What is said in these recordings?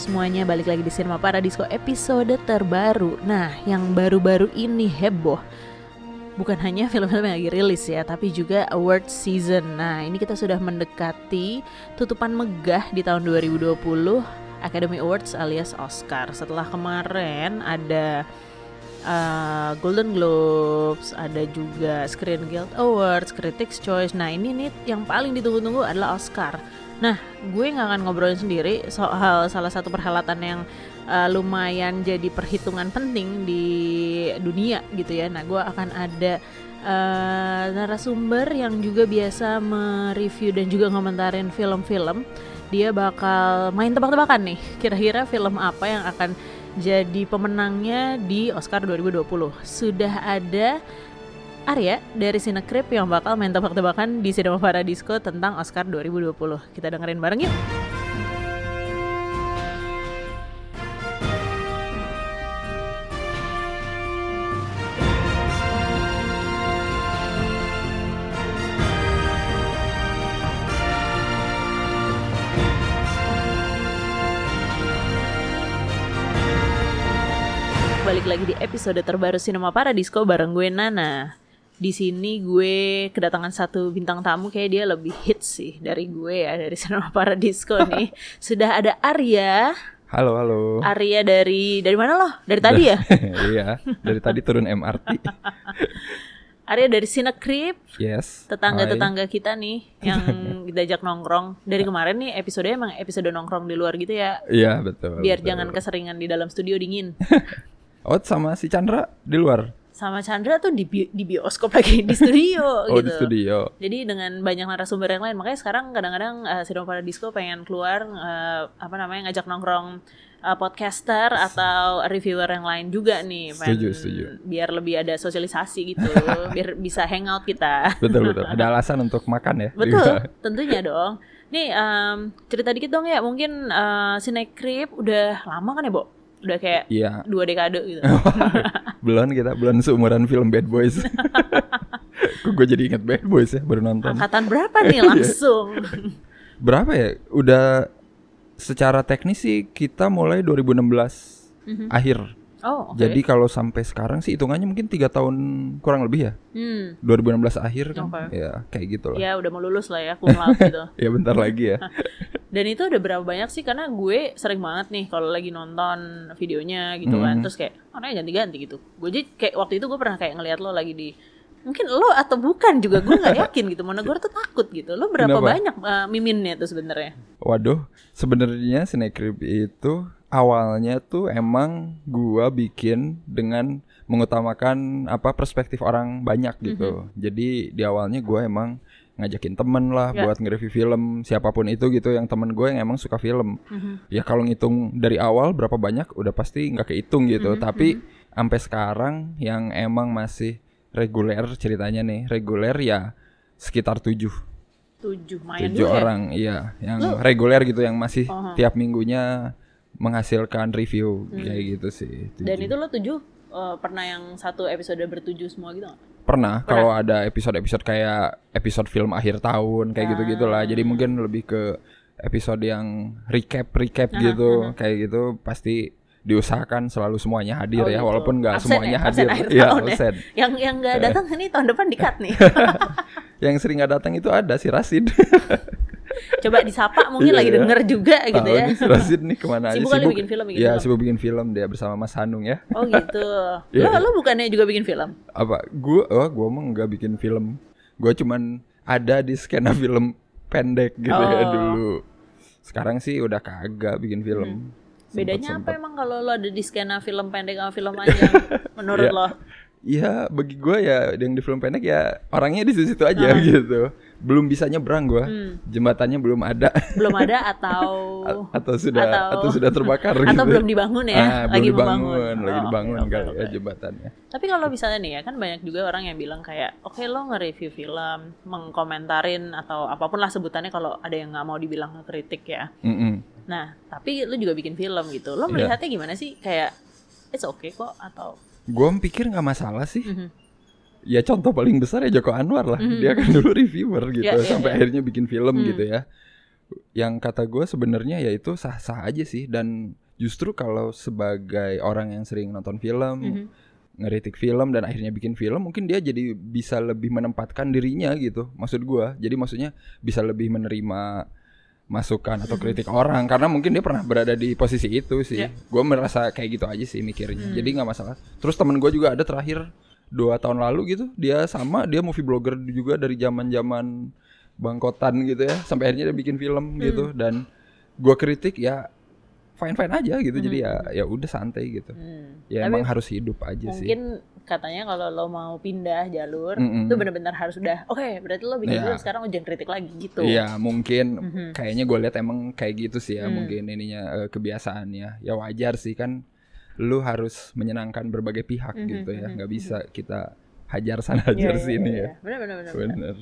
semuanya, balik lagi di Cinema Paradiso episode terbaru Nah, yang baru-baru ini heboh Bukan hanya film-film yang lagi rilis ya, tapi juga award season Nah, ini kita sudah mendekati tutupan megah di tahun 2020 Academy Awards alias Oscar Setelah kemarin ada uh, Golden Globes, ada juga Screen Guild Awards, Critics Choice. Nah ini nih yang paling ditunggu-tunggu adalah Oscar. Nah gue nggak akan ngobrolin sendiri soal salah satu perhelatan yang uh, lumayan jadi perhitungan penting di dunia gitu ya. Nah gue akan ada uh, narasumber yang juga biasa mereview dan juga ngomentarin film-film. Dia bakal main tebak-tebakan nih. Kira-kira film apa yang akan jadi pemenangnya di Oscar 2020. Sudah ada Arya dari Cinecrip yang bakal main tebak-tebakan di Cinema Paradisco tentang Oscar 2020. Kita dengerin bareng yuk. balik lagi di episode terbaru Cinema Paradisco bareng gue Nana. Di sini gue kedatangan satu bintang tamu kayak dia lebih hits sih dari gue ya dari Cinema Paradisco nih. Sudah ada Arya. Halo, halo. Arya dari dari mana loh? Dari tadi ya? iya, dari tadi turun MRT. Arya dari Cinecrip. Yes. Tetangga-tetangga kita nih yang diajak nongkrong. Dari kemarin nih episode emang episode nongkrong di luar gitu ya. Iya, betul. Biar betul. jangan keseringan di dalam studio dingin. Oh, sama si Chandra di luar. Sama Chandra tuh di, bi di bioskop lagi di studio oh, gitu. di studio. Jadi dengan banyak narasumber yang lain, makanya sekarang kadang-kadang uh, Cinema Paradisco pengen keluar uh, apa namanya ngajak nongkrong uh, podcaster atau reviewer yang lain juga nih. Pengen, Setuju, setuju. Biar lebih ada sosialisasi gitu, biar bisa hangout kita. Betul betul. Ada alasan untuk makan ya. Betul, tentunya dong. Nih um, cerita dikit dong ya, mungkin uh, Cinecrip udah lama kan ya, Bo? Udah kayak Iya. dua dekade gitu. belum kita belum seumuran film Bad Boys. Kok gue jadi inget Bad Boys ya baru nonton. Angkatan berapa nih langsung? Berapa ya? Udah secara teknis sih kita mulai 2016 akhir. Oh, oke. Jadi kalau sampai sekarang sih hitungannya mungkin tiga tahun kurang lebih ya. Hmm. 2016 akhir kan. Oke. Ya kayak gitu lah. Ya udah mau lulus lah ya, cum laude gitu. Ya bentar lagi ya. Dan itu udah berapa banyak sih? Karena gue sering banget nih kalau lagi nonton videonya gitu kan, Hmm. terus kayak orangnya ganti-ganti gitu. Gue jadi kayak waktu itu gue pernah kayak ngeliat lo lagi di mungkin lo atau bukan juga gue nggak yakin gitu. Mana gue tuh takut gitu. Lo berapa Kenapa? banyak uh, miminnya tuh sebenarnya? Waduh, sebenarnya Cinecrip itu awalnya tuh emang gua bikin dengan mengutamakan apa perspektif orang banyak gitu. Jadi di awalnya gua emang ngajakin temen lah Ya. buat nge-review film siapa pun itu gitu yang temen gue yang emang suka film. Mhm. Ya kalau ngitung dari awal berapa banyak udah pasti nggak kehitung gitu. Mhm, Tapi sampai sekarang yang emang masih reguler ceritanya nih reguler ya sekitar tujuh Tujuh, tujuh ya? orang iya yang reguler gitu yang masih Oh. tiap minggunya menghasilkan review kayak gitu sih Hmm. Dan tujuh. itu lo tujuh uh, pernah yang satu episode bertujuh semua gitu nggak? pernah kalau ada episode-episode kayak episode film akhir tahun kayak gitu gitulah jadi mungkin lebih ke episode yang recap recap gitu kayak gitu pasti diusahakan selalu semuanya hadir Oh, ya gitu. walaupun nggak semuanya ya? Hadir Iya, tahun ya? absen. Yang yang nggak datang ini tahun depan di-cut nih. yang sering nggak datang itu ada si Rasid Coba disapa mungkin Iya, lagi iya. denger juga gitu ya. nih si Rasid nih ke mana aja Sibuk bikin film, bikin ya film. sibuk bikin film dia bersama Mas Hanung ya Oh gitu. Iya, lo lo bukannya juga bikin film? apa gua oh gua mah nggak bikin film gua cuman ada di skena film pendek gitu ya Oh. dulu sekarang sih udah kagak bikin film Bedanya Sempet-sempet. apa emang kalau lo ada di skena film pendek sama film panjang menurut Iya. lo? Iya bagi gua ya yang di film pendek ya orangnya di situ aja Ah. gitu belum bisa nyebrang gua Hmm. jembatannya belum ada Belum ada atau A- atau sudah atau- atau, sudah terbakar atau gitu belum dibangun ya? Ah, lagi belum membangun. dibangun lagi Oh, dibangun oke, kali oke. ya jembatannya Tapi kalau misalnya nih ya kan banyak juga orang yang bilang kayak oke lo nge-review film, mengkomentarin atau apa pun lah sebutannya kalau ada yang nggak mau dibilang kritik ya. Mm-mm. Nah, tapi lu juga bikin film gitu. Lo Iya. melihatnya gimana sih? Kayak it's okay kok atau Gua pikir nggak masalah sih Mhm. Ya contoh paling besar ya Joko Anwar lah dia kan dulu reviewer gitu Ya, ya, sampai ya. akhirnya bikin film Hmm. gitu ya yang kata gue sebenarnya ya itu sah-sah aja sih dan justru kalau sebagai orang yang sering nonton film Mhm. ngeritik film dan akhirnya bikin film mungkin dia jadi bisa lebih menempatkan dirinya gitu maksud gua jadi maksudnya bisa lebih menerima masukan atau kritik orang karena mungkin dia pernah berada di posisi itu sih Ya. gua merasa kayak gitu aja sih mikirnya Hmm. jadi nggak masalah terus temen gua juga ada terakhir dua tahun lalu gitu dia sama dia movie blogger juga dari zaman zaman bangkotan gitu ya sampai akhirnya dia bikin film Hmm. gitu dan gua kritik ya fine fine aja gitu jadi ya ya udah santai gitu Hmm. ya Tapi emang harus hidup aja sih mungkin katanya kalau lo mau pindah jalur Mm-mm. itu benar-benar harus udah oke berarti lo bikin Iya. film sekarang jangan kritik lagi gitu Iya mungkin Mhm. kayaknya gue lihat emang kayak gitu sih ya Hmm. mungkin ininya eh, kebiasaannya ya wajar sih kan lu harus menyenangkan berbagai pihak Mhm, gitu ya mhm, nggak bisa kita hajar sana Iya, hajar iya, sini iya. ya benar benar benar benar. bener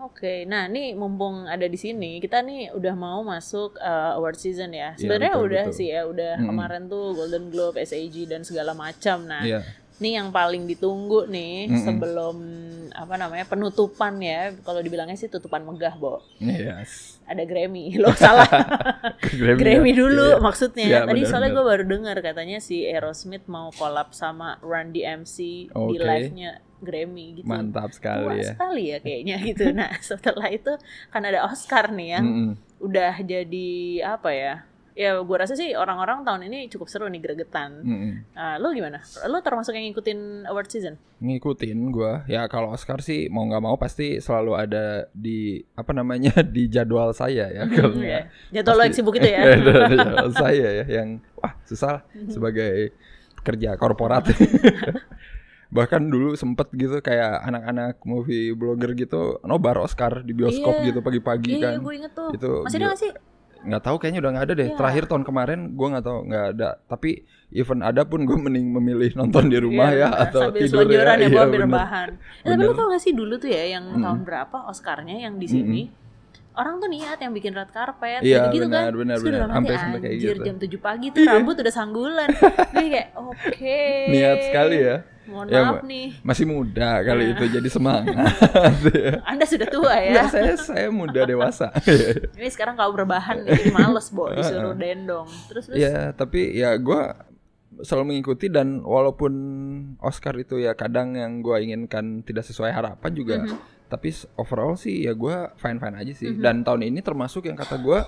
Oke, nah nih mumpung ada di sini, kita nih udah mau masuk uh, award season ya. Sebenarnya betul, udah betul. sih ya, udah Mm-mm. kemarin tuh Golden Globe, SAG dan segala macam. Nah, iya nih yang paling ditunggu nih Mm-mm. sebelum apa namanya penutupan ya. Kalau dibilangnya sih tutupan megah, Bo. yes Ada Grammy. Lo salah. Grammy, Grammy ya. dulu Iya. maksudnya. Iya, Tadi benar, soalnya gue baru dengar katanya si Aerosmith mau collab sama Run DMC di Oke. live-nya Grammy gitu. mantap Tua sekali ya sekali ya kayaknya gitu. Nah setelah itu kan ada Oscar nih yang Mm-mm. udah jadi apa ya? Ya gue rasa sih orang-orang tahun ini cukup seru nih gregetan. Mm-mm. Nah, lo gimana? Lo termasuk yang ngikutin award season? ngikutin gua ya kalau Oscar sih mau nggak mau pasti selalu ada di apa namanya di jadwal saya ya kalau Iya. nggak Jadwal lo yang sibuk itu ya? Jadwal saya ya yang wah susah sebagai pekerja korporat bahkan dulu sempet gitu kayak anak-anak movie blogger gitu nobar Oscar di bioskop Iya. gitu pagi-pagi Iya, kan gue inget tuh. Itu Masih ada gak sih? Nggak tahu kayaknya udah nggak ada deh Iya. terakhir tahun kemarin gua nggak tahu nggak ada tapi even ada pun gue mending memilih nonton di rumah Iya, ya bener. atau sambil tidur selonjoran ya, Iya, bener. Eh, tapi lo tau gak sih dulu tuh ya yang Mm-mm. tahun berapa Oscarnya yang di sini orang tuh niat yang bikin red carpet Iya, gitu, -gitu kan. benar, benar, Terus gue benar. dalam Sampai- sampai kayak anjir gitu." jam 7 pagi tuh rambut udah sanggulan. Gue kayak oke. niat sekali ya Mohon Ya, maaf nih. masih muda kali Nah. itu jadi semangat Anda sudah tua ya. Enggak, saya saya muda dewasa Ini sekarang kalau berbahan nih, jadi males, Bo, disuruh dendong. Terus terus ya tapi ya gua selalu mengikuti dan walaupun Oscar itu ya kadang yang gua inginkan tidak sesuai harapan juga Mhm. Tapi overall sih ya gua fine fine aja sih. Dan tahun ini termasuk yang kata gua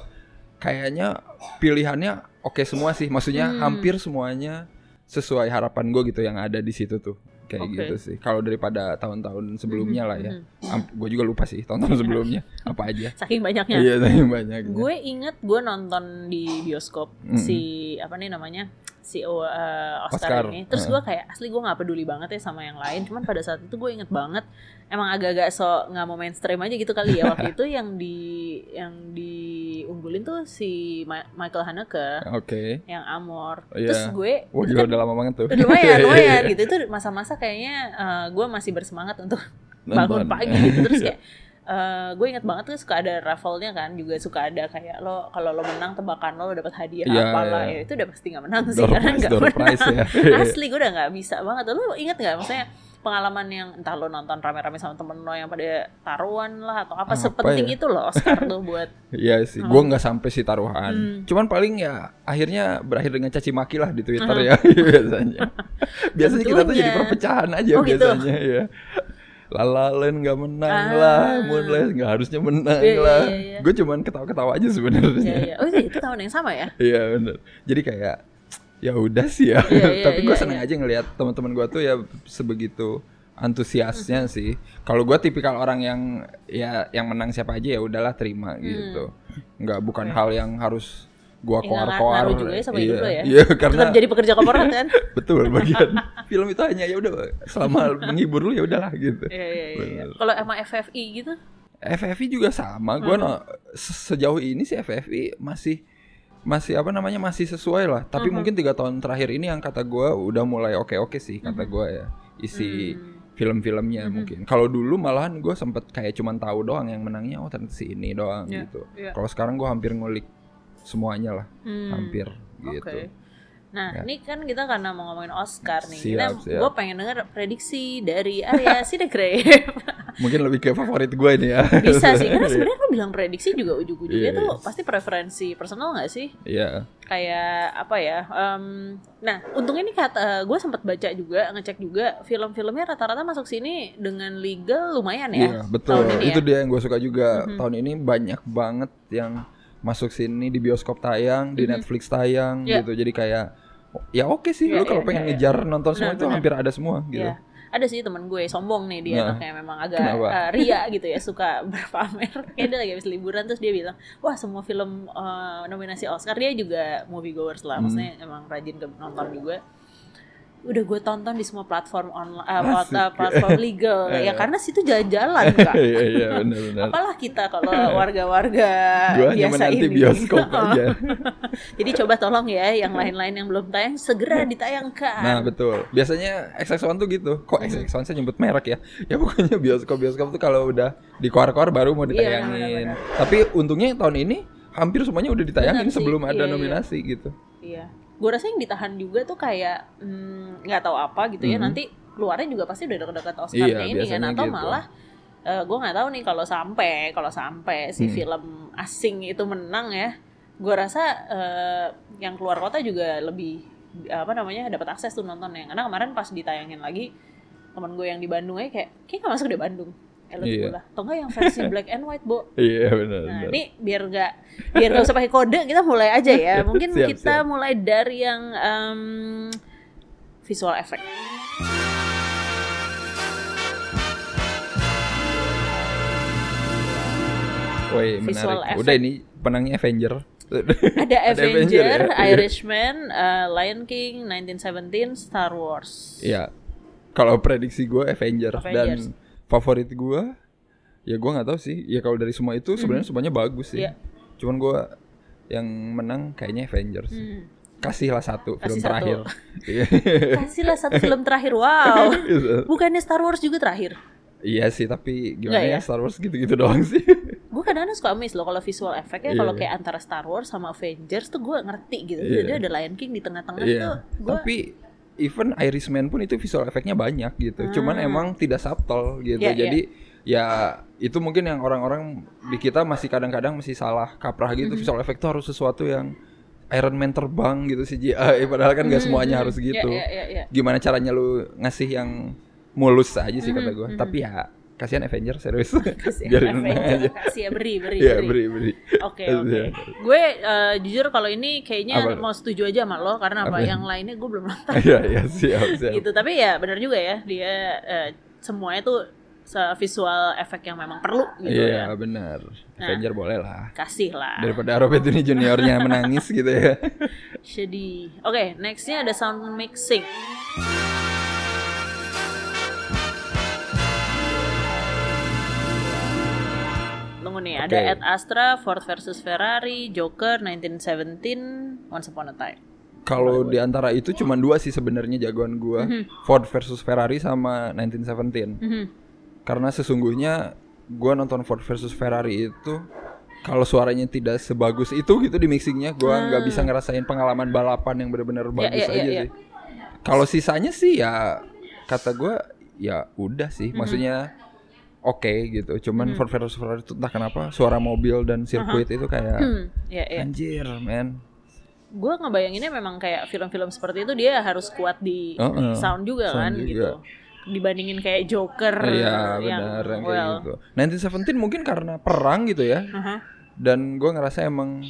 kayaknya pilihannya oke semua sih. Maksudnya Hmm. hampir semuanya sesuai harapan gue gitu yang ada di situ tuh kayak Oke. gitu sih kalau daripada tahun-tahun sebelumnya lah ya Mhm. gue juga lupa sih tahun-tahun sebelumnya apa aja saking banyaknya. iya tapi banyak Gue inget gue nonton di bioskop Mm-mm. si apa nih namanya si uh, Oscar, Oscar, ini. Terus gue kayak asli gue nggak peduli banget ya sama yang lain. Cuman pada saat itu gue inget banget emang agak-agak so nggak mau mainstream aja gitu kali ya waktu itu yang di yang diunggulin tuh si Ma- Michael Haneke. Oke. Yang Amor. Oh, iya. Terus gue wah gila kan udah lama banget tuh. Lumayan lumayan gitu. Itu masa-masa kayaknya uh, gue masih bersemangat untuk bangun pagi gitu. Terus kayak eh, gue inget banget tuh suka ada raffle-nya kan. Juga suka ada kayak lo kalau lo menang tebakan lo, lo dapat hadiah Iya, apalah iya. ya itu udah pasti nggak menang sih. Door karena nggak menang. prize ya. Asli gue udah nggak bisa banget. Lo inget nggak? Maksudnya pengalaman yang entah lo nonton rame-rame sama temen lo yang pada taruhan lah atau apa, Apa sepenting ya? itu lo Oscar tuh buat Iya sih, gue nggak sampai si taruhan. Hmm. Cuman paling ya akhirnya berakhir dengan caci maki lah di Twitter Uh-huh. ya biasanya. biasanya kita tuh jadi perpecahan aja Oh, gitu? biasanya ya. Lalalen nggak menang Ah. lah, Moonlight nggak harusnya menang Iya, iya, lah. iya, iya. Gue cuman ketawa-ketawa aja ya, sebenarnya. ya. oh iya, itu tahun yang sama ya Iya bener. Jadi kayak ya udah sih ya. Iya, iya, Tapi gue iya, seneng iya. aja ngelihat teman-teman gue tuh ya sebegitu antusiasnya sih. Kalau gue tipikal orang yang ya yang menang siapa aja ya udahlah terima gitu. Nggak bukan hal yang harus gua Hmm. Ya, nggak koar-koar. ngaruh juga ya sama iya. ya. Iya, karena tetap jadi pekerja korporat kan betul bagian film itu hanya ya udah selama menghibur lu ya udahlah gitu. Iya iya iya. Kalau emang FFI gitu, FFI juga sama. Gua Hmm. no- se- sejauh ini sih FFI masih masih apa namanya masih sesuai lah. Tapi Hmm. mungkin tiga tahun terakhir ini yang kata gua udah mulai oke oke sih kata gua ya isi Hmm. film-filmnya mungkin. Kalau dulu malahan gue sempet kayak cuman tahu doang yang menangnya oh ternyata si ini doang Iya, gitu. iya. Kalau sekarang gua hampir ngulik semuanya lah, Hmm. hampir gitu. Nah, Ya. ini kan kita karena mau ngomongin Oscar nih. Siap, siap. gue pengen denger prediksi dari Arya Sidegrave. Mungkin lebih ke favorit gue ini ya. Bisa sih, karena sebenarnya lu bilang prediksi juga ujung-ujungnya Iya, tuh iya. pasti preferensi personal nggak sih? Iya. Kayak apa ya? em, nah, untungnya nih kata gue sempat baca juga, ngecek juga film-filmnya rata-rata masuk sini dengan legal lumayan ya. Iya, betul. tahun ini Itu ya. dia yang gue suka juga. Mhm. Tahun ini banyak banget yang masuk sini di bioskop tayang, di Mhm. Netflix tayang Iya. gitu. Jadi kayak ya oke sih, Iya, lu kalau iya, pengen iya, iya. ngejar nonton semua Benar, itu benar. hampir ada semua gitu. Iya. Ada sih temen gue sombong nih dia Nah, anaknya memang agak kenapa? eh, ria gitu ya suka berpamer. Kayak dia lagi habis liburan terus dia bilang, wah semua film eh, nominasi Oscar dia juga movie goers lah, Hmm. maksudnya emang rajin ke nonton juga. Udah gue tonton di semua platform online, Asik. platform legal ya Eh. karena situ jalan-jalan. Iya, iya, benar-benar. Apalah kita kalau warga-warga biasa ini. bioskop aja. Jadi coba tolong ya yang lain-lain yang belum tayang segera ditayangkan. Nah betul. Biasanya XX1 tuh gitu. Kok Hmm. XX1 saya nyebut merek ya? Ya pokoknya bioskop-bioskop tuh kalau udah di keluar-keluar baru mau Iya, ditayangin. Tapi untungnya tahun ini hampir semuanya udah ditayangin Benar sih. sebelum ada Iya, iya. nominasi gitu. Gue rasa yang ditahan juga tuh kayak hmm, nggak tahu apa gitu ya. Mhm. Nanti keluarnya juga pasti udah dekat-dekat Oscar-nya Iya, ini kan, atau gitu. malah gue nggak tahu nih kalau sampai kalau sampai si Hmm. film asing itu menang ya, gue rasa eh, yang keluar kota juga lebih apa namanya dapat akses tuh nontonnya. Karena kemarin pas ditayangin lagi temen gue yang di Bandung aja kayak kayak nggak masuk deh Bandung. Iya. tunggu lah. Atau enggak yang versi black and white, Bo. Iya benar. Nah, benar. ini biar nggak biar nggak usah pakai kode, kita mulai aja ya. Mungkin Siap, kita siap. mulai dari yang em, visual effect. Woi menarik. effect. Udah ini penangnya Avenger. Ada Avenger Avenger, ya? Irishman, eh, Lion King, 1917, Star Wars. Iya. Kalau prediksi gue Avenger, Avengers. dan favorit gue ya gue nggak tahu sih. Ya kalau dari semua itu sebenarnya semuanya bagus sih. Iya. Cuman gue yang menang kayaknya Avengers. Hmm. Kasihlah satu Kasih film satu. terakhir. Iya. Kasihlah satu film terakhir. Wow. Gitu. Bukannya Star Wars juga terakhir? Iya sih, tapi gimana Nggak ya? ya? Star Wars gitu-gitu doang sih. Gue kadang-kadang suka miss loh kalau visual effectnya Iya. kalau kayak antara Star Wars sama Avengers tuh gue ngerti gitu. Iya. Jadi ada Lion King di tengah-tengah Iya. tuh gue Tapi even Irishman pun itu visual efeknya banyak gitu. Cuman Ah. emang tidak subtle gitu. Iya, iya. Jadi ya itu mungkin yang orang-orang di kita masih kadang-kadang masih salah kaprah gitu. Mm-hmm. Visual effect tuh harus sesuatu yang Iron Man terbang gitu CGI padahal kan nggak semuanya harus gitu. Iya, iya, iya. Gimana caranya lu ngasih yang mulus aja sih kata Mhm, gue. mhm. Tapi ya kasihan Avenger serius. Kasih Biarin menang Avenger, aja. kasih ya beri, beri, Iya, beri. beri. Oke oke. Iya. Gue eh, jujur kalau ini kayaknya Apa? mau setuju aja sama lo karena apa? Apa? Yang lainnya gue belum nonton. Iya, iya, siap, siap. gitu. Tapi ya benar juga ya dia eh, semuanya tuh visual efek yang memang perlu gitu Iya, ya. benar. Nah. Avenger boleh lah. Kasih lah. Daripada Robert Downey juniornya menangis gitu ya. Sedih. Oke, nextnya ada sound mixing. Tunggu nih, ada Oke. Ad Astra, Ford versus Ferrari, Joker, 1917, Once Upon a Time. Kalau di antara itu cuma dua sih sebenarnya jagoan gua. Ford versus Ferrari sama 1917. Mhm. Karena sesungguhnya gua nonton Ford versus Ferrari itu kalau suaranya tidak sebagus itu gitu di mixingnya gua nggak bisa ngerasain pengalaman balapan yang benar-benar bagus iya, aja iya, iya. sih. Kalau sisanya sih ya kata gua ya udah sih. Maksudnya oke gitu. Cuman Ford versus Ferrari itu entah kenapa suara mobil dan sirkuit itu kayak Hmm, ya, ya. anjir, men. Gue ngebayanginnya memang kayak film-film seperti itu dia harus kuat di Heeh, sound juga sound kan juga. gitu. Dibandingin kayak Joker Iya yang benar yang kayak well. gitu. 1917 mungkin karena perang gitu ya. aha. Dan gue ngerasa emang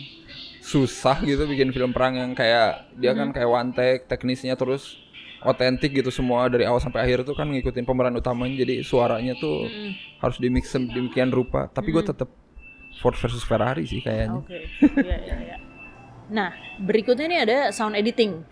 susah gitu bikin film perang yang kayak dia kan kayak one take, teknisnya terus otentik gitu semua dari awal sampai akhir tuh kan ngikutin pemeran utamanya jadi suaranya tuh harus dimix demikian rupa. Tapi gue tetap Ford versus Ferrari sih kayaknya. Oke. Iya, iya, iya. Nah, berikutnya ini ada sound editing.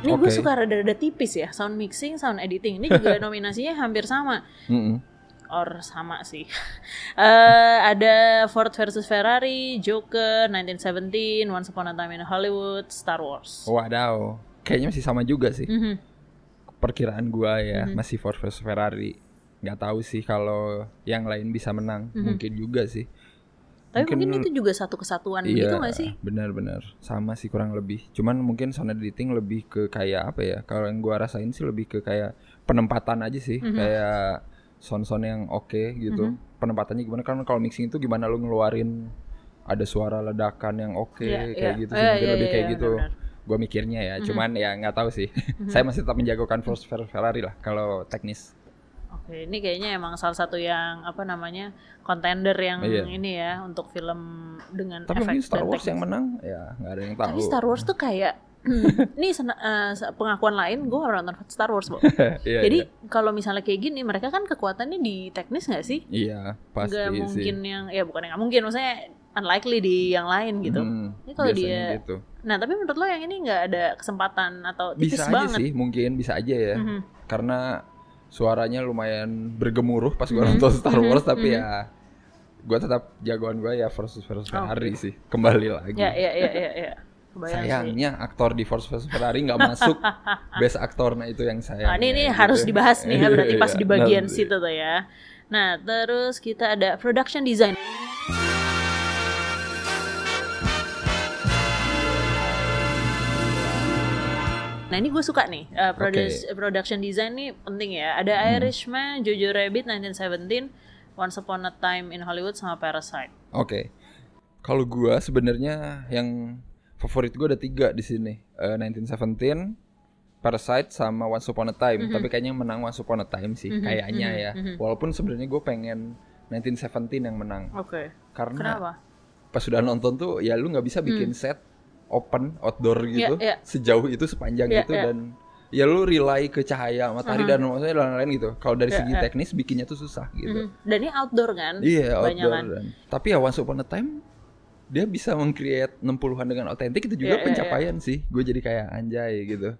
Ini gue Oke. suka rada-rada tipis ya, sound mixing, sound editing. Ini juga nominasinya hampir sama. Mm-mm. Or sama sih. Eh ada Ford versus Ferrari, Joker, 1917, Once Upon a Time in Hollywood, Star Wars. Wadaw, kayaknya masih sama juga sih. Mhm. Perkiraan gua ya masih Ford versus Ferrari. nggak tahu sih kalau yang lain bisa menang Mhm. mungkin juga sih Tapi mungkin, Mungkin- itu juga satu kesatuan iya gitu gak sih? benar-benar sama sih kurang lebih cuman mungkin sound editing lebih ke kayak apa ya kalau yang gua rasain sih lebih ke kayak penempatan aja sih Mhm. kayak sound-sound yang oke gitu. Penempatannya gimana? Kan kalau mixing itu gimana lu ngeluarin ada suara ledakan yang oke Iya, kayak iya. gitu sih Iya, mungkin iya, lebih kayak iya, gitu. gua mikirnya ya Mhm. cuman ya nggak tahu sih. Saya masih tetap menjagokan Ford Ferrari lah kalau teknis. Oke, ini kayaknya emang salah satu yang apa namanya contender yang Iya. ini ya untuk film dengan tapi efek mungkin Star Wars yang menang ya nggak ada yang tahu. Tapi Star Wars tuh kayak ini sena- eh, se- pengakuan lain gue nonton Star Wars, Bo. Iya, Jadi iya. kalau misalnya kayak gini, mereka kan kekuatannya di teknis nggak sih? iya pasti Nggak sih mungkin yang ya bukan yang nggak mungkin, maksudnya unlikely di yang lain gitu. Hmm, Ini kalau dia- gitu. Nah, tapi menurut lo yang ini nggak ada kesempatan atau tipis bisa aja banget? sih mungkin bisa aja ya Mhm. karena suaranya lumayan bergemuruh pas gua Mhm, nonton Star mhm, Wars tapi mhm. ya gua tetap jagoan gua ya versus versus Oh. Ferrari sih kembali lagi Ya, ya, ya, ya, ya. Kebayang sih. sayangnya aktor di Force versus Ferrari nggak masuk best aktor nah itu yang sayang Nah, ini ini harus dibahas nih ya berarti pas di bagian Nanti. situ tuh ya. Nah, terus kita ada production design. Nah ini gue suka nih uh, produce- production design nih penting ya. Ada Hmm. Irishman, Jojo Rabbit 1917, Once Upon a Time in Hollywood sama Parasite. Oke. Kalau gua sebenarnya yang favorit gua ada tiga di sini. Eh, 1917, Parasite sama Once Upon a Time. Tapi kayaknya yang menang Once Upon a Time sih, Mhm, kayaknya mhm, ya. mhm. Walaupun sebenarnya gue pengen 1917 yang menang. Oke. Karena Kenapa? pas sudah nonton tuh ya lu nggak bisa bikin set open outdoor gitu Hmm. Iya, iya. sejauh itu sepanjang Iya, itu iya. dan ya lu rely ke cahaya matahari Aha. dan maksudnya dan lain-lain gitu. Kalau dari Iya, segi iya. teknis bikinnya tuh susah gitu. Mhm. Dan ini outdoor kan? Iya, outdoor Banyakan. dan tapi ya Once Upon a Time dia bisa meng-create 60-an dengan otentik itu juga Iya, iya, pencapaian sih. Gue jadi kayak anjay gitu.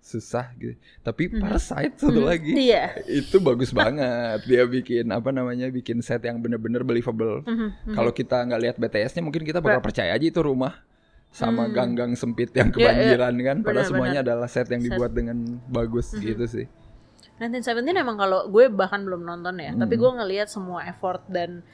Susah gitu. Tapi Mhm. Parasite satu Mhm. lagi Iya. itu bagus banget. Dia bikin apa namanya? bikin set yang bener-bener believable. Mhm, mhm. Kalau kita nggak lihat BTS-nya mungkin kita bakal percaya aja itu rumah sama Hmm. gang-gang sempit yang Iya, iya. kebanjiran kan. Padahal Benar, semuanya adalah set yang Set. dibuat dengan bagus Mhm. gitu sih. 1917 emang kalau gue bahkan belum nonton ya, tapi Hmm. gue ngelihat semua effort dan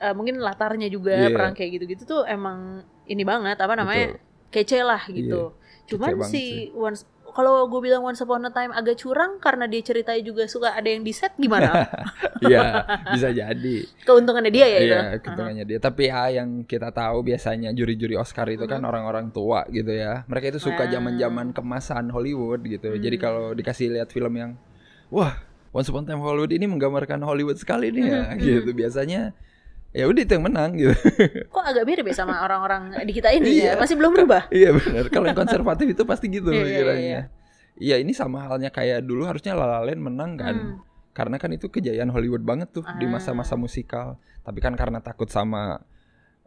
eh, mungkin latarnya juga Iya. perang kayak gitu-gitu tuh emang ini banget apa namanya kece lah gitu. Cuman Iya, banget si sih. once kalau gue bilang Once Upon a Time agak curang karena dia ceritanya juga suka ada yang di set gimana? Iya, bisa jadi. Keuntungannya dia ya itu. Iya, keuntungannya dia. Tapi ya yang kita tahu biasanya juri-juri Oscar itu kan orang-orang tua gitu ya. Mereka itu suka Hmm. Ah. zaman-zaman kemasan Hollywood gitu. Hmm. Jadi kalau dikasih lihat film yang wah, Once Upon a Time Hollywood ini menggambarkan Hollywood sekali nih ya Hmm, gitu. Biasanya ya udah itu yang menang gitu. Kok agak mirip ya sama orang-orang di kita ini Iya. ya? Masih belum berubah. iya benar. Kalau yang konservatif itu pasti gitu Iya, iya, pikirannya. iya. Iya, ini sama halnya kayak dulu harusnya La La Land menang kan. Hmm. Karena kan itu kejayaan Hollywood banget tuh di Ah. masa-masa musikal. Tapi kan karena takut sama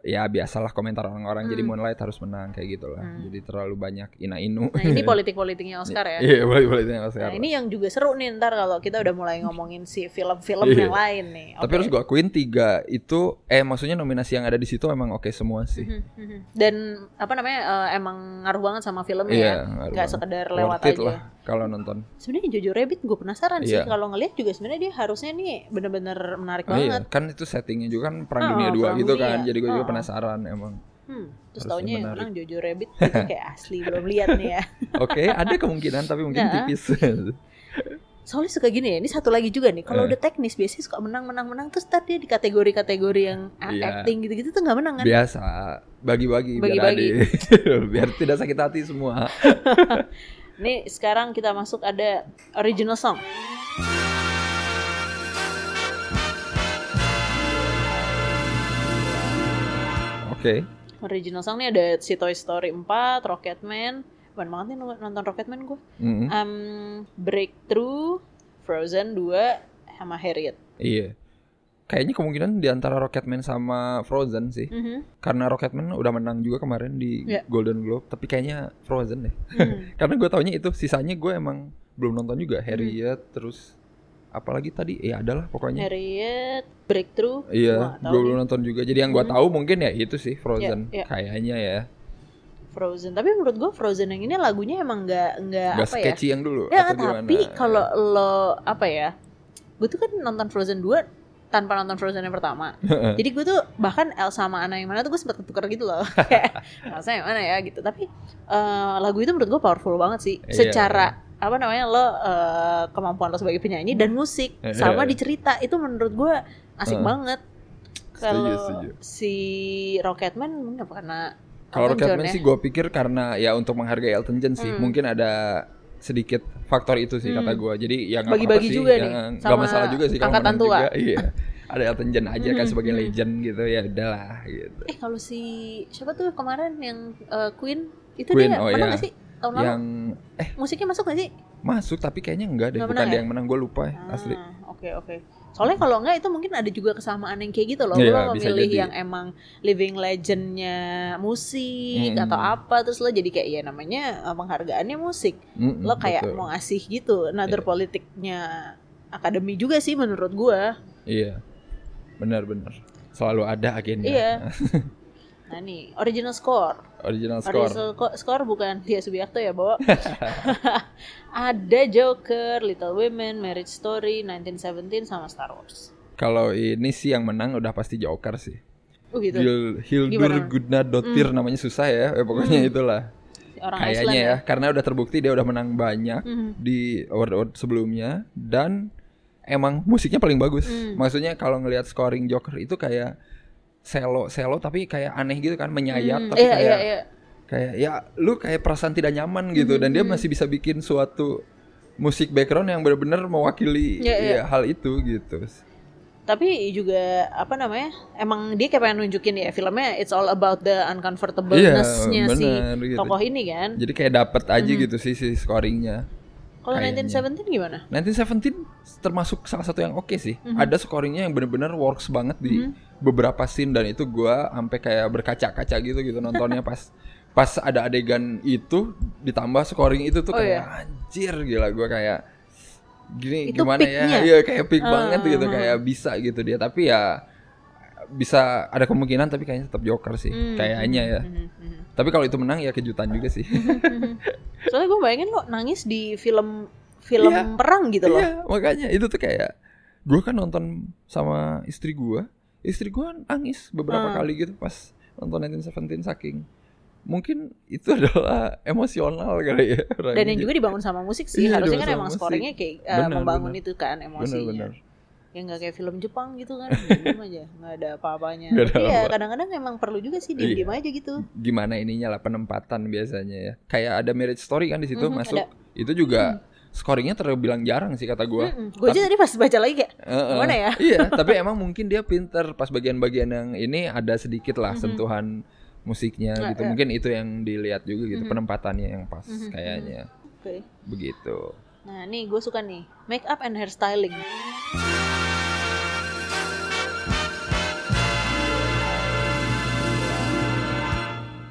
ya biasalah komentar orang-orang jadi Hmm. Moonlight harus menang kayak gitulah. Hmm. Jadi terlalu banyak ina-inu. Nah ini politik-politiknya Oscar ya. Iya, boleh boleh itu yang Nah Oscar. ini yang juga seru nih ntar kalau kita udah mulai ngomongin si film-film Iya. yang lain nih. Tapi Oke. harus gua akuin tiga itu eh maksudnya nominasi yang ada di situ emang oke semua sih. Mhm, mhm. Dan apa namanya eh, emang ngaruh banget sama filmnya Iya, ya. Nggak sekedar lewat Worth aja. lah kalau nonton. Sebenarnya Jojo Rabbit gue penasaran sih Iya. kalau ngelihat juga sebenarnya dia harusnya nih bener-bener menarik Oh, iya, banget. kan itu settingnya juga kan perang Oh, dunia dua perang gitu dunia. kan. Jadi gue juga Oh. penasaran emang. Hmm, terus taunya yang menang Jojo Rabbit itu kayak asli belum lihat nih ya. Oke, ada kemungkinan tapi mungkin Nah. tipis. Soalnya suka gini ya, ini satu lagi juga nih. Kalau Eh. udah teknis biasanya suka menang menang menang terus tadi di kategori-kategori yang Iya. acting gitu-gitu tuh nggak menang kan? Biasa, bagi-bagi biar Bagi-bagi. adil. biar tidak sakit hati semua. Nih sekarang kita masuk ada original song. Oke. Original song nih ada si Toy Story 4, Rocketman. Bukan banget nih nonton Rocketman gue. Mm, Um, Breakthrough, Frozen 2, sama Harriet. Iya. Kayaknya kemungkinan di antara Rocketman sama Frozen sih. Mhm. Karena Rocketman udah menang juga kemarin di Iya. Golden Globe, tapi kayaknya Frozen deh. Hmm. Karena gue taunya itu, sisanya gue emang belum nonton juga. Harriet, terus apalagi tadi? Ya adalah pokoknya. Harriet, Breakthrough. Iya, gue belum nonton juga. Jadi yang gue Hmm. tahu mungkin ya itu sih Frozen. Iya, iya. Kayaknya ya. Frozen. Tapi menurut gue Frozen yang ini lagunya emang nggak nggak Gak apa ya? catchy yang dulu. Ya, tapi kalau lo apa ya? gue tuh kan nonton Frozen 2 tanpa nonton Frozen yang pertama. Jadi gue tuh bahkan Elsa sama Anna yang mana tuh gue sempet ketukar gitu loh. Kayak Elsa yang mana ya gitu. Tapi eh, lagu itu menurut gue powerful banget sih. Iya. Secara apa namanya lo eh, kemampuan lo sebagai penyanyi dan musik Iya. sama di cerita itu menurut gue asik Heeh. banget. Kalau si Rocketman mungkin karena Kalau Rocketman ya. sih gue pikir karena ya untuk menghargai Elton John sih, Hmm. mungkin ada sedikit faktor itu sih kata Hmm. gue. Jadi ya nggak Bagi-bagi sih, juga ya, nih, nggak sama masalah juga sih kalau angkatan tua. juga. Iya, ada Elton John aja kan Hmm, sebagai hmm. legend gitu ya udahlah gitu. Eh kalau si siapa tuh kemarin yang eh, Queen itu Queen, dia oh menang iya. gak sih tahun lalu? Yang eh Musiknya masuk gak sih? masuk tapi kayaknya enggak deh, Nggak bukan menang dia ya? yang menang gue lupa ya, asli. Ah, Oke oke. Soalnya kalau enggak itu mungkin ada juga kesamaan yang kayak gitu loh. Iya, lo memilih jadi. yang emang living legendnya musik Mm. atau apa terus lo jadi kayak ya namanya eh, penghargaannya musik. Mm-mm, Lo kayak betul. mau ngasih gitu. Another Iya. politiknya akademi juga sih menurut gua. Iya. Benar-benar. Selalu ada agennya. Iya. Nah nih original score. Original score. Original co- score bukan dia Subiakto ya, Bo. Ada Joker, Little Women, Marriage Story, 1917 sama Star Wars. Kalau ini sih yang menang udah pasti Joker sih. Oh gitu. Hil- Hildur Gimana? Gudnadottir namanya susah ya, eh, pokoknya itulah. Orang Kayaknya Iceland ya, karena udah terbukti dia udah menang banyak Mhm. di award-award sebelumnya dan emang musiknya paling bagus. Hmm. Maksudnya kalau ngelihat scoring Joker itu kayak selo selo tapi kayak aneh gitu kan menyayat Hmm, tapi iya, kayak iya, iya. kayak ya lu kayak perasaan tidak nyaman gitu dan Hmm, dia masih bisa bikin suatu musik background yang benar-benar mewakili Iya, iya. ya, hal itu gitu. Tapi juga apa namanya? Emang dia kayak pengen nunjukin ya filmnya it's all about the uncomfortableness-nya Iya, si gitu. tokoh ini kan. Jadi kayak dapet aja gitu sih si scoringnya. Kalau kayaknya. 1917 gimana? 1917 termasuk salah satu yang oke sih. Mhm. Ada scoringnya yang bener-bener works banget di beberapa scene dan itu gua sampai kayak berkaca-kaca gitu gitu nontonnya pas pas ada adegan itu ditambah scoring itu tuh Oh, kayak anjir gila gua kayak gini Itu gimana peaknya? ya? Iya kayak peak Ah, banget gitu ah, ah. kayak bisa gitu dia tapi ya bisa ada kemungkinan tapi kayaknya tetap Joker sih Hmm, kayaknya ya. Mhm, mhm. Tapi kalau itu menang ya kejutan juga sih. Soalnya gue bayangin lo nangis di film film Iya. perang gitu loh. Iya, makanya itu tuh kayak gue kan nonton sama istri gue, istri gue nangis beberapa Hmm. kali gitu pas nonton 1917 saking mungkin itu adalah emosional kali ya. Dan yang juga dibangun sama musik sih. Iya, Harusnya kan emang scoringnya kayak Benar, membangun benar. itu kan emosinya. bener-bener. Ya nggak kayak film Jepang gitu kan, diem aja, nggak ada apa-apanya. Ada Tapi ya apa. kadang-kadang emang perlu juga sih diem-diem aja gitu. Gimana ininya lah penempatan biasanya ya. Kayak ada Marriage Story kan di situ Mhm, masuk. ada. Itu juga scoringnya terbilang jarang sih kata gue. Gue aja tadi pas baca lagi kayak, Heeh. Gimana ya? Iya, tapi emang mungkin dia pinter pas bagian-bagian yang ini ada sedikit lah Mhm. sentuhan musiknya Nah, gitu. iya. Mungkin itu yang dilihat juga gitu Mhm. penempatannya yang pas Mhm, kayaknya. oke. Begitu. Nah nih gue suka nih, make up and hairstyling.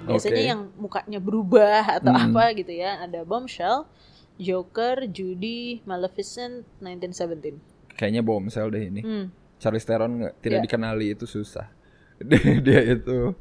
Biasanya Oke. yang mukanya berubah atau Hmm. apa gitu ya. Ada Bombshell, Joker, Judy, Maleficent, 1917. Kayaknya bombshell deh ini. Hmm. Charlize Theron nggak tidak Iya. dikenali itu susah. dia itu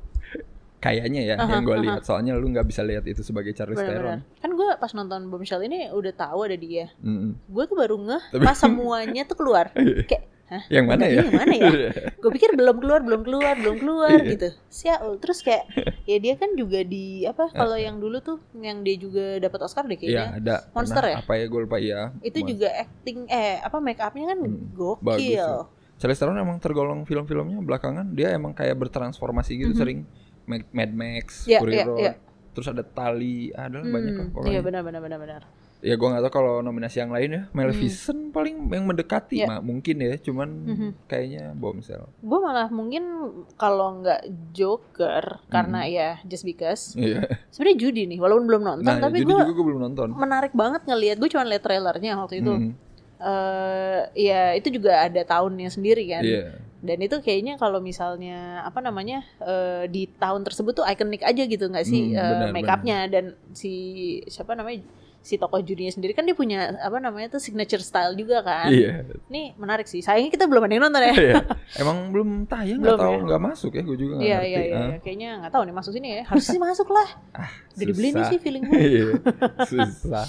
kayaknya ya Aha, yang gue aha. lihat. Soalnya lu nggak bisa lihat itu sebagai Charlize Theron. Kan gue pas nonton Bombshell ini udah tahu ada dia. Mm-mm. Gue tuh baru ngeh Tapi- pas semuanya tuh keluar. Kayak, hah? Yang mana Bentar, ya? Yang mana ya? Gue pikir belum keluar, belum keluar, belum keluar Iya. gitu. Sial. Terus kayak ya dia kan juga di apa kalau yang dulu tuh yang dia juga dapat Oscar deh Iya kayaknya. ada. Monster Pernah ya? Apa ya gue lupa ya. Itu Mon- juga acting eh apa make upnya kan Hmm, gokil. bagus ya. Charlize Theron emang tergolong film-filmnya belakangan dia emang kayak bertransformasi gitu sering Mad Max, Iya, Fury iya, Road, iya. terus ada Tali, ada lah banyak lah Hmm, pokoknya. Iya benar benar benar benar. Ya gue gak tahu kalau nominasi yang lain ya, Maleficent paling yang mendekati Iya. Ma- mungkin ya, cuman Mhm. kayaknya bombshell. Gue malah mungkin kalau nggak Joker karena Hmm. ya just because. Iya. Sebenarnya Judy nih walaupun belum nonton Nah, tapi jadi gue juga gue belum nonton. menarik banget ngelihat. Gue cuma lihat trailernya waktu itu. Mhm. eh ya itu juga ada tahunnya sendiri kan. Iya. Dan itu kayaknya kalau misalnya apa namanya eh, di tahun tersebut tuh ikonik aja gitu nggak sih Hmm, eh, benar, make upnya dan si siapa namanya si tokoh Judinya sendiri kan dia punya apa namanya tuh signature style juga kan. Iya. Ini menarik sih. Sayangnya kita belum ada yang nonton ya. Iya. Emang belum tayang Belum nggak tahu ya? nggak masuk ya, gue juga nggak Iya ngerti. iya iya. Ah, Kayaknya nggak tahu nih masuk sini ya. Harusnya sih masuk lah. Ah, Udah dibeli nih sih feeling gue. Iya, susah.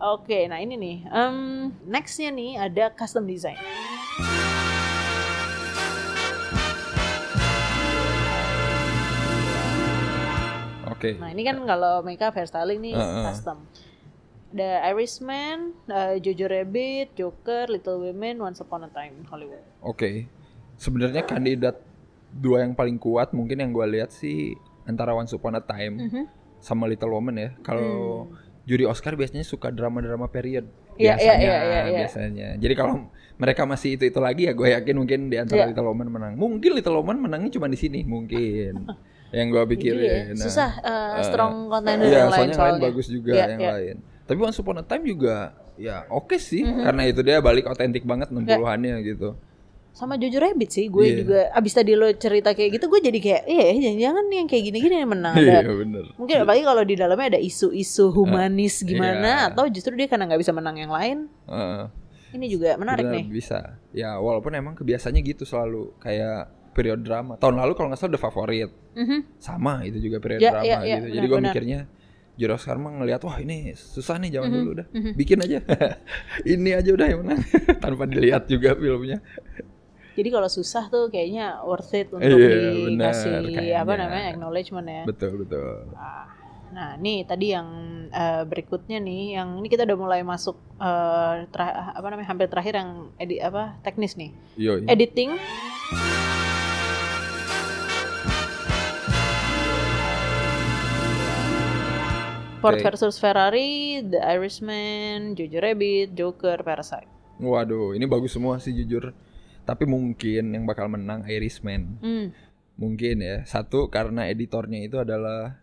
Oke, nah ini nih. Um, nextnya nih ada custom design. Oke. Nah ini kan kalau makeup hairstyling nih Uh, uh. custom. Ada Irishman, uh, Jojo Rabbit, Joker, Little Women, Once Upon a Time in Hollywood. Oke. Sebenarnya kandidat dua yang paling kuat mungkin yang gue lihat sih antara Once Upon a Time Mhm. sama Little Woman ya. Kalau juri Oscar biasanya suka drama-drama period. Hmm. Iya, iya, Biasanya, iya, iya, iya. biasanya. Jadi kalau mereka masih itu itu lagi ya gue yakin mungkin di antara Iya. Little Woman menang. Mungkin Little Woman menangnya cuma di sini, mungkin. yang gue Jadi pikirin. Nah, susah uh, strong contender Iya, yang lain soalnya yang lain bagus juga Iya, yang iya. lain. Tapi Once Upon a Time juga ya oke sih Mhm. karena itu dia balik otentik banget 60-annya gitu. Sama Jojo Rabbit sih, gue Iya. juga abis tadi lo cerita kayak gitu, gue jadi kayak, iya jangan-jangan nih yang kayak gini-gini yang menang. Iya Ada, bener. mungkin apalagi kalau di dalamnya ada isu-isu humanis gimana, iya. atau justru dia karena nggak bisa menang yang lain. Heeh. Ini juga menarik Bener, nih. bisa. Ya walaupun emang kebiasaannya gitu selalu kayak periode drama. Tahun lalu kalau nggak salah The Favorit Mhm. sama itu juga periode Ya, drama ya, ya, gitu. Jadi gue mikirnya Juro sekarang mah ngelihat wah ini susah nih zaman Mhm, dulu udah mhm. bikin aja ini aja udah yang menang tanpa dilihat juga filmnya Jadi kalau susah tuh kayaknya worth it untuk Iya, dikasih kayaknya. apa namanya acknowledgement ya. betul betul Ah, Nah, nih tadi yang eh, berikutnya nih, yang ini kita udah mulai masuk tera- apa namanya hampir terakhir yang edi apa teknis nih, Yoi. editing. Ford Oke. versus Ferrari, The Irishman, Jojo Rabbit, Joker, Parasite. Waduh, ini bagus semua sih jujur. Tapi mungkin yang bakal menang Irishman. Hmm. Mungkin ya. Satu karena editornya itu adalah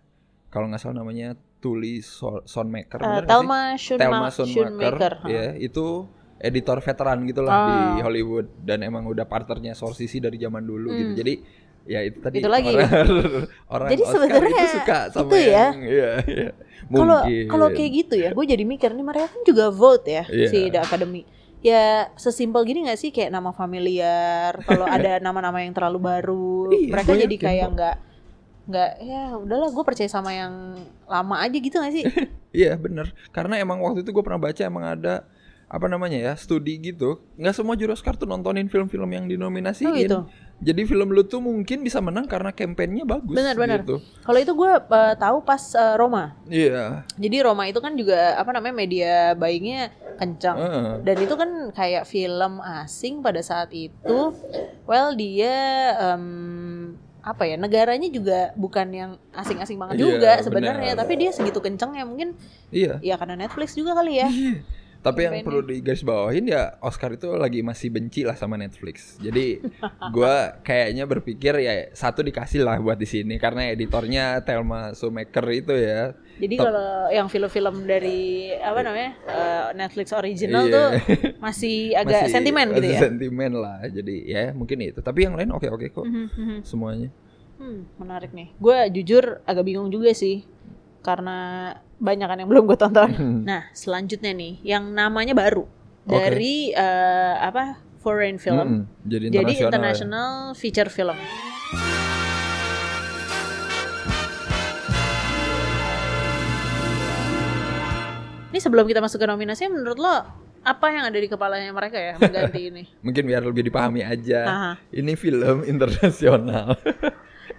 kalau nggak salah namanya Tuli So- Sonmaker. Schoonma- Thelma Schoonmaker. Ya, itu editor veteran gitu lah Ah. di Hollywood dan emang udah partnernya Scorsese dari zaman dulu gitu. Hmm. Jadi ya itu tadi Itu lagi. orang, orang Jadi sebenarnya itu suka sama itu ya. iya, iya. Kalau Mungkin. kalau kayak gitu ya, gue jadi mikir nih mereka kan juga vote ya Iya. si The Academy. Ya sesimpel gini gak sih kayak nama familiar. Kalau ada nama-nama yang terlalu baru, Iya, mereka jadi yakin kayak nggak nggak ya udahlah gue percaya sama yang lama aja gitu gak sih? Iya bener Karena emang waktu itu gue pernah baca emang ada apa namanya ya studi gitu nggak semua juru Oscar tuh nontonin film-film yang dinominasiin Oh, gitu. Jadi film lu tuh mungkin bisa menang karena kampanyenya bagus Benar-benar. gitu. Kalau itu gue eh, tahu pas eh, Roma. iya Jadi Roma itu kan juga apa namanya media buyingnya kencang. Heeh. Dan itu kan kayak film asing pada saat itu. Well dia em, apa ya negaranya juga bukan yang asing-asing banget Iya, juga sebenarnya. benar. Tapi dia segitu kencangnya mungkin iya ya karena Netflix juga kali ya. Tapi yang perlu digarisbawahin ya Oscar itu lagi masih benci lah sama Netflix jadi gua kayaknya berpikir ya satu dikasih lah buat di sini karena editornya Thelma Shoemaker itu ya Jadi kalau yang film-film dari apa namanya eh, Netflix original Iya. tuh masih agak Masih sentimen gitu ya. sentimen lah jadi ya mungkin itu tapi yang lain oke oke kok Mhm, mhm. semuanya Hmm, menarik nih. Gue jujur agak bingung juga sih. Karena banyak kan yang belum gue tonton. Nah, selanjutnya nih, yang namanya baru. Oke. Dari eh, apa, foreign film. Mm-mm, jadi Jadi internasional, ya. international feature film. Ini sebelum kita masuk ke nominasi, menurut lo apa yang ada di kepalanya mereka ya mengganti ini? mungkin biar lebih dipahami aja Aha. ini film internasional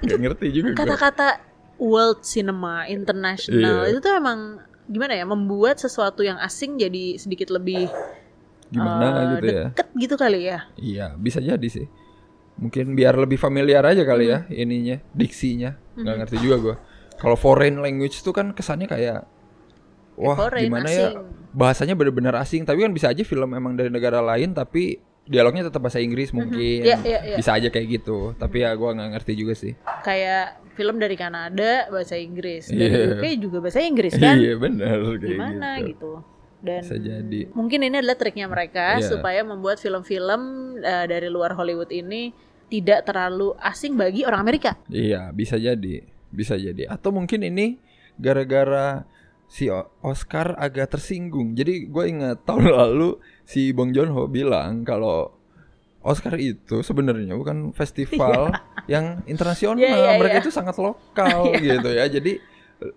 Gak ngerti juga Kata-kata world cinema, international Iya. itu tuh emang gimana ya membuat sesuatu yang asing jadi sedikit lebih gimana eh, gitu ya? deket gitu kali ya. iya bisa jadi sih. Mungkin biar lebih familiar aja kali ya Hmm. ininya diksinya. Nggak ngerti juga gue kalau foreign language tuh kan kesannya kayak wah foreign, gimana ya? asing. bahasanya bener-bener asing. Tapi kan bisa aja film emang dari negara lain tapi dialognya tetap bahasa Inggris mungkin. Iya, iya, iya. bisa aja kayak gitu. Tapi ya gua nggak ngerti juga sih. Kayak film dari Kanada bahasa Inggris, dari Iya. UK juga bahasa Inggris kan. iya bener kayak Gimana gitu. gitu. Dan bisa jadi mungkin ini adalah triknya mereka Iya. supaya membuat film-film eh, dari luar Hollywood ini tidak terlalu asing bagi orang Amerika. Iya, bisa jadi. Bisa jadi. Atau mungkin ini gara-gara si Oscar agak tersinggung. Jadi gue ingat tahun lalu si Bong Joon Ho bilang kalau Oscar itu sebenarnya bukan festival yang internasional. Iya, iya, Mereka iya. itu sangat lokal gitu ya. Jadi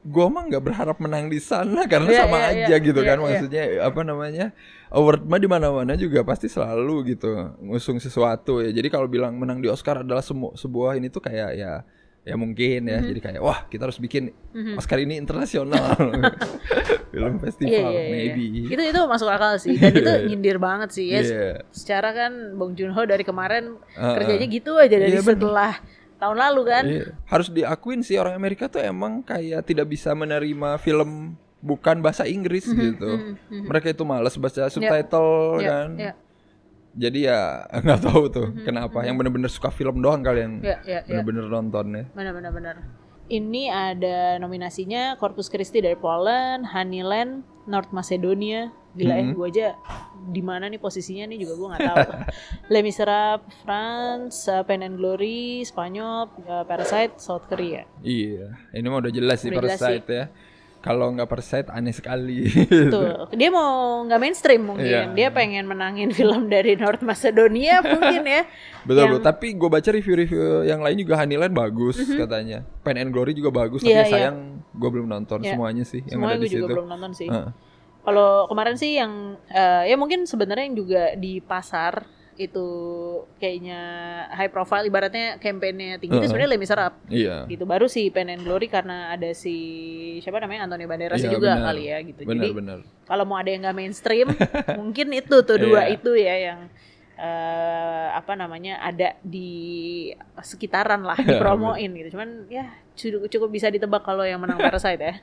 gua mah nggak berharap menang di sana karena Iya, sama iya, aja iya. gitu Iya, kan iya. maksudnya apa namanya award mah di mana-mana juga pasti selalu gitu ngusung sesuatu ya jadi kalau bilang menang di Oscar adalah semu- sebuah ini tuh kayak ya ya mungkin ya jadi kayak wah kita harus bikin Oscar ini internasional film festival Iya, iya, iya. maybe Itu itu masuk akal sih dan itu Iya. nyindir banget sih ya. Iya. Secara kan Bong Joon Ho dari kemarin Heeh. kerjanya gitu aja dari Iya, bener. setelah tahun lalu kan. Iya. Harus diakuin sih orang Amerika tuh emang kayak tidak bisa menerima film bukan bahasa Inggris Mhm, gitu. Mereka itu malas baca subtitle Iya, kan. iya. Jadi ya nggak tahu tuh Mhm, kenapa. Yang bener-bener suka film doang kalian Iya, iya, iya. bener-bener nonton ya. Benar benar benar. Ini ada nominasinya Corpus Christi dari Poland, Honeyland, North Macedonia. Gila ya, Mhm. gue aja di mana nih posisinya nih juga gue nggak tahu. Les Miserables, France, uh, Pain and Glory, Spanyol, uh, Parasite, South Korea. Iya, ini mah udah jelas sih Udah jelas Parasite ya. Kalau nggak Parasite aneh sekali. Tuh, dia mau nggak mainstream mungkin. Iya. Dia pengen menangin film dari North Macedonia mungkin ya. Betul, Yang- betul. Tapi gue baca review-review yang lain juga Honeyland bagus katanya. Pain and Glory juga bagus. Tapi Mhm. Iya, ya iya. sayang gue belum nonton Iya. semuanya sih yang Semuanya ada di gue juga situ. belum nonton sih. Heeh. Kalau kemarin sih yang eh, ya mungkin sebenarnya yang juga di pasar itu kayaknya high profile ibaratnya kampanye tinggi itu Heeh. sebenarnya Les Miserables Iya. gitu baru si Pen and Glory karena ada si siapa namanya Antonio Banderas Iya, juga benar. kali ya gitu Benar, jadi benar. kalau mau ada yang nggak mainstream mungkin itu tuh dua Iya. itu ya yang eh, apa namanya ada di sekitaran lah dipromoin gitu cuman ya cukup, cukup bisa ditebak kalau yang menang Parasite ya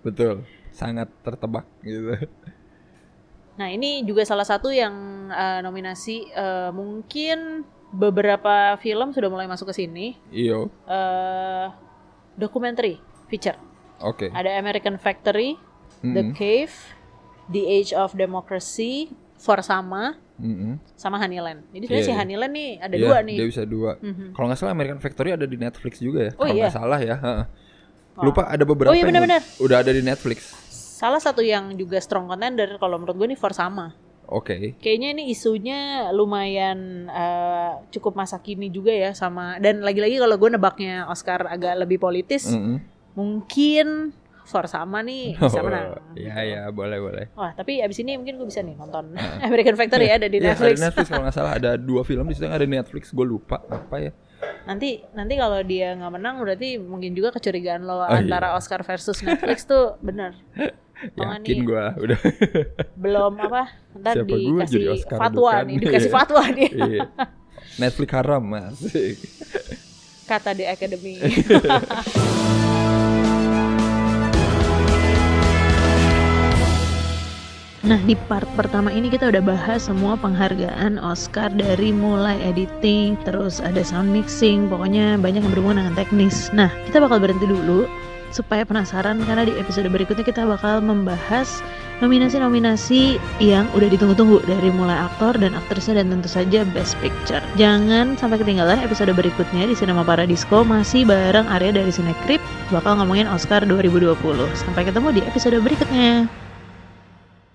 Betul. Sangat tertebak gitu. Nah ini juga salah satu yang eh, nominasi eh, mungkin beberapa film sudah mulai masuk ke sini. Iyo. eh documentary feature. Oke. Ada American Factory, The Mm-mm. Cave, The Age of Democracy, For Sama, Mm-mm. sama Honeyland. Jadi sebenarnya Iya, si iya. Honeyland nih ada Iya, dua nih. Dia bisa dua. Mhm. Kalau nggak salah American Factory ada di Netflix juga ya. Oh, Kalau iya? nggak salah ya. Lupa ada beberapa Oh, iya, benar-benar. udah ada di Netflix. Salah satu yang juga strong contender kalau menurut gue nih For Sama. Oke. Kayaknya ini isunya lumayan eh, cukup masa kini juga ya sama dan lagi-lagi kalau gue nebaknya Oscar agak lebih politis, Mm-mm. mungkin For Sama nih bisa menang. Oh, Iya iya boleh boleh. Wah tapi abis ini mungkin gue bisa nih nonton American Factory ya ada di Iya, Netflix. ada Netflix kalau nggak salah ada dua film di situ yang ada di Netflix. Gue lupa apa ya. Nanti nanti kalau dia nggak menang berarti mungkin juga kecurigaan lo Oh, antara iya. Oscar versus Netflix tuh bener. Yakin gue udah. belum apa ntar Siapa dikasih Oscar fatwa bukan? nih dikasih Iya. fatwa nih Iya. Netflix haram mas. kata The Academy. Nah di part pertama ini kita udah bahas semua penghargaan Oscar dari mulai editing, terus ada sound mixing, pokoknya banyak yang berhubungan dengan teknis. Nah kita bakal berhenti dulu supaya penasaran karena di episode berikutnya kita bakal membahas nominasi-nominasi yang udah ditunggu-tunggu dari mulai aktor dan aktrisnya dan tentu saja Best Picture. Jangan sampai ketinggalan episode berikutnya di Cinema Paradisco masih bareng Arya dari Cinecrip bakal ngomongin Oscar 2020. Sampai ketemu di episode berikutnya.